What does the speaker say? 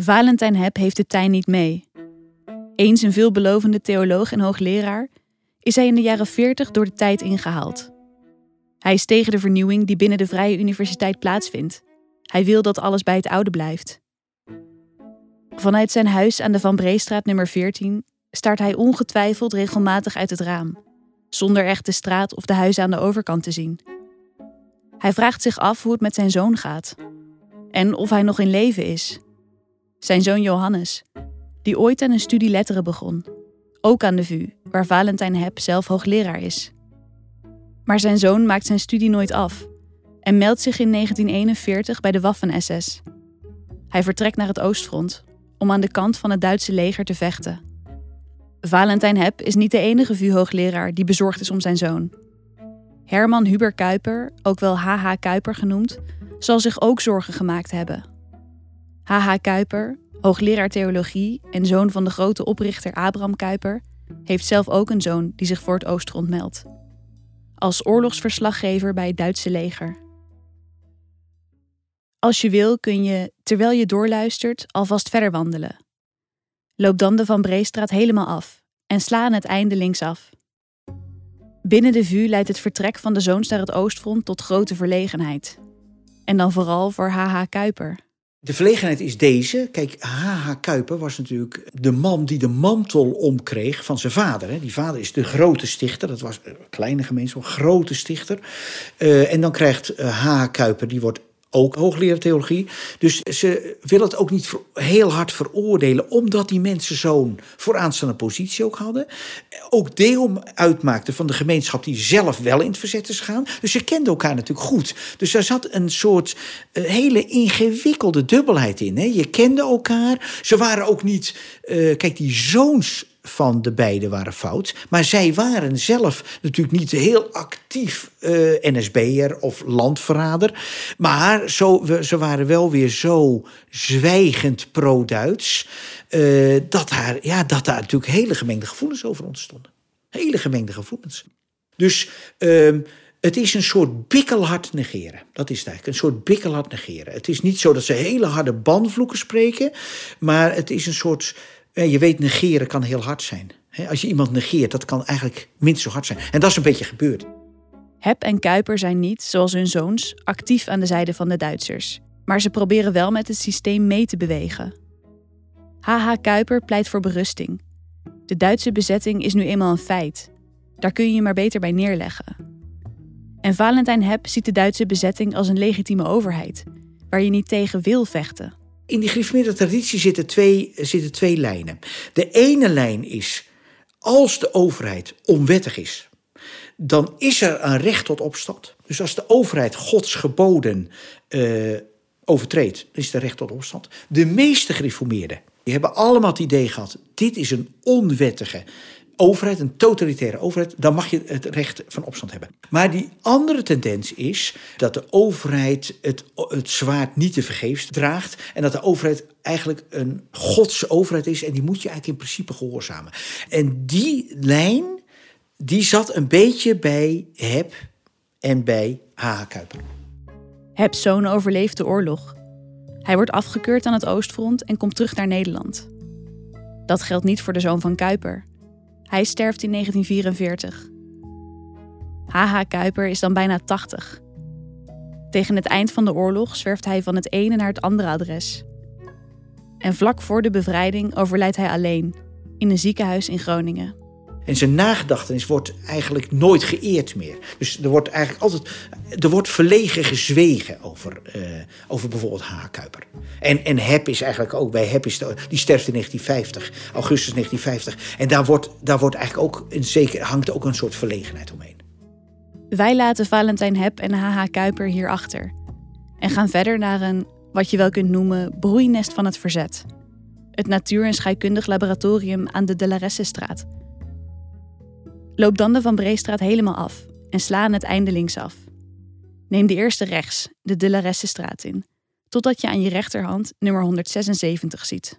Valentijn Heb heeft de tijn niet mee. Eens een veelbelovende theoloog en hoogleraar, is hij in de jaren 40 door de tijd ingehaald. Hij is tegen de vernieuwing die binnen de Vrije Universiteit plaatsvindt. Hij wil dat alles bij het oude blijft. Vanuit zijn huis aan de Van Breestraat nummer 14 staart hij ongetwijfeld regelmatig uit het raam, zonder echt de straat of de huizen aan de overkant te zien. Hij vraagt zich af hoe het met zijn zoon gaat en of hij nog in leven is. Zijn zoon Johannes, die ooit aan een studie letteren begon, ook aan de VU, waar Valentijn Heb zelf hoogleraar is. Maar zijn zoon maakt zijn studie nooit af en meldt zich in 1941 bij de Waffen-SS. Hij vertrekt naar het Oostfront om aan de kant van het Duitse leger te vechten. Valentijn Heb is niet de enige VU-hoogleraar die bezorgd is om zijn zoon. Herman Huber Kuiper, ook wel H.H. Kuiper genoemd, zal zich ook zorgen gemaakt hebben. H.H. Kuiper, hoogleraar theologie en zoon van de grote oprichter Abraham Kuiper, heeft zelf ook een zoon die zich voor het Oostfront meldt. Als oorlogsverslaggever bij het Duitse leger. Als je wil kun je, terwijl je doorluistert, alvast verder wandelen. Loop dan de Van Breestraat helemaal af en sla aan het einde linksaf. Binnen de VU leidt het vertrek van de zoons naar het Oostfront tot grote verlegenheid. En dan vooral voor H.H. Kuiper. De verlegenheid is deze. Kijk, H.H. Kuiper was natuurlijk de man die de mantel omkreeg van zijn vader. Die vader is de grote stichter. Dat was een kleine gemeenschap, grote stichter. Uh, en dan krijgt H.H. Kuiper, die wordt ook hoogleraar theologie. Dus ze willen het ook niet heel hard veroordelen, omdat die mensen zo'n vooraanstaande positie ook hadden. Ook deel uitmaakten van de gemeenschap die zelf wel in het verzet is gegaan. Dus ze kenden elkaar natuurlijk goed. Dus daar zat een soort uh, hele ingewikkelde dubbelheid in. Hè. Je kende elkaar. Ze waren ook niet. Uh, kijk, die zoons van de beiden waren fout. Maar zij waren zelf natuurlijk niet heel actief uh, NSB'er of landverrader. Maar zo, ze waren wel weer zo zwijgend pro-Duits. Uh, dat, daar, ja, dat daar natuurlijk hele gemengde gevoelens over ontstonden. Hele gemengde gevoelens. Dus. Uh, het is een soort bikkelhard negeren. Dat is het eigenlijk. Een soort bikkelhard negeren. Het is niet zo dat ze hele harde banvloeken spreken. Maar het is een soort je weet, negeren kan heel hard zijn. Als je iemand negeert, dat kan eigenlijk minstens zo hard zijn. En dat is een beetje gebeurd. Hep en Kuiper zijn niet, zoals hun zoons, actief aan de zijde van de Duitsers. Maar ze proberen wel met het systeem mee te bewegen. H.H. Kuiper pleit voor berusting. De Duitse bezetting is nu eenmaal een feit. Daar kun je je maar beter bij neerleggen. En Valentijn Hep ziet de Duitse bezetting als een legitieme overheid, waar je niet tegen wil vechten. In die gereformeerde traditie zitten twee, zitten twee lijnen. De ene lijn is, als de overheid onwettig is, dan is er een recht tot opstand. Dus als de overheid Gods geboden uh, overtreedt, dan is er recht tot opstand. De meeste gereformeerden die hebben allemaal het idee gehad: dit is een onwettige overheid, een totalitaire overheid, dan mag je het recht van opstand hebben. Maar die andere tendens is dat de overheid het, het zwaard niet te vergeefs draagt. En dat de overheid eigenlijk een godse overheid is. En die moet je eigenlijk in principe gehoorzamen. En die lijn, die zat een beetje bij HEP en bij H.H. Kuiper. Heb's zoon overleeft de oorlog. Hij wordt afgekeurd aan het Oostfront en komt terug naar Nederland. Dat geldt niet voor de zoon van Kuiper. Hij sterft in 1944. H.H. Kuiper is dan bijna 80. Tegen het eind van de oorlog zwerft hij van het ene naar het andere adres. En vlak voor de bevrijding overlijdt hij alleen in een ziekenhuis in Groningen. En zijn nagedachtenis wordt eigenlijk nooit geëerd meer. Dus er wordt eigenlijk altijd er wordt verlegen gezwegen over, uh, over bijvoorbeeld H. Kuiper. En, en Hep is eigenlijk ook bij Hep, is die sterft in 1950, augustus 1950. En daar, wordt, daar wordt eigenlijk ook, in zeker, hangt ook een soort verlegenheid omheen. Wij laten Valentijn Hep en H.H. Kuiper hier achter. En gaan verder naar een, wat je wel kunt noemen, broeinest van het verzet. Het Natuur- en Scheikundig Laboratorium aan de De Loop dan de Van Breestraat helemaal af en sla aan het einde linksaf. Neem de eerste rechts, de De La Ressestraat in, totdat je aan je rechterhand nummer 176 ziet.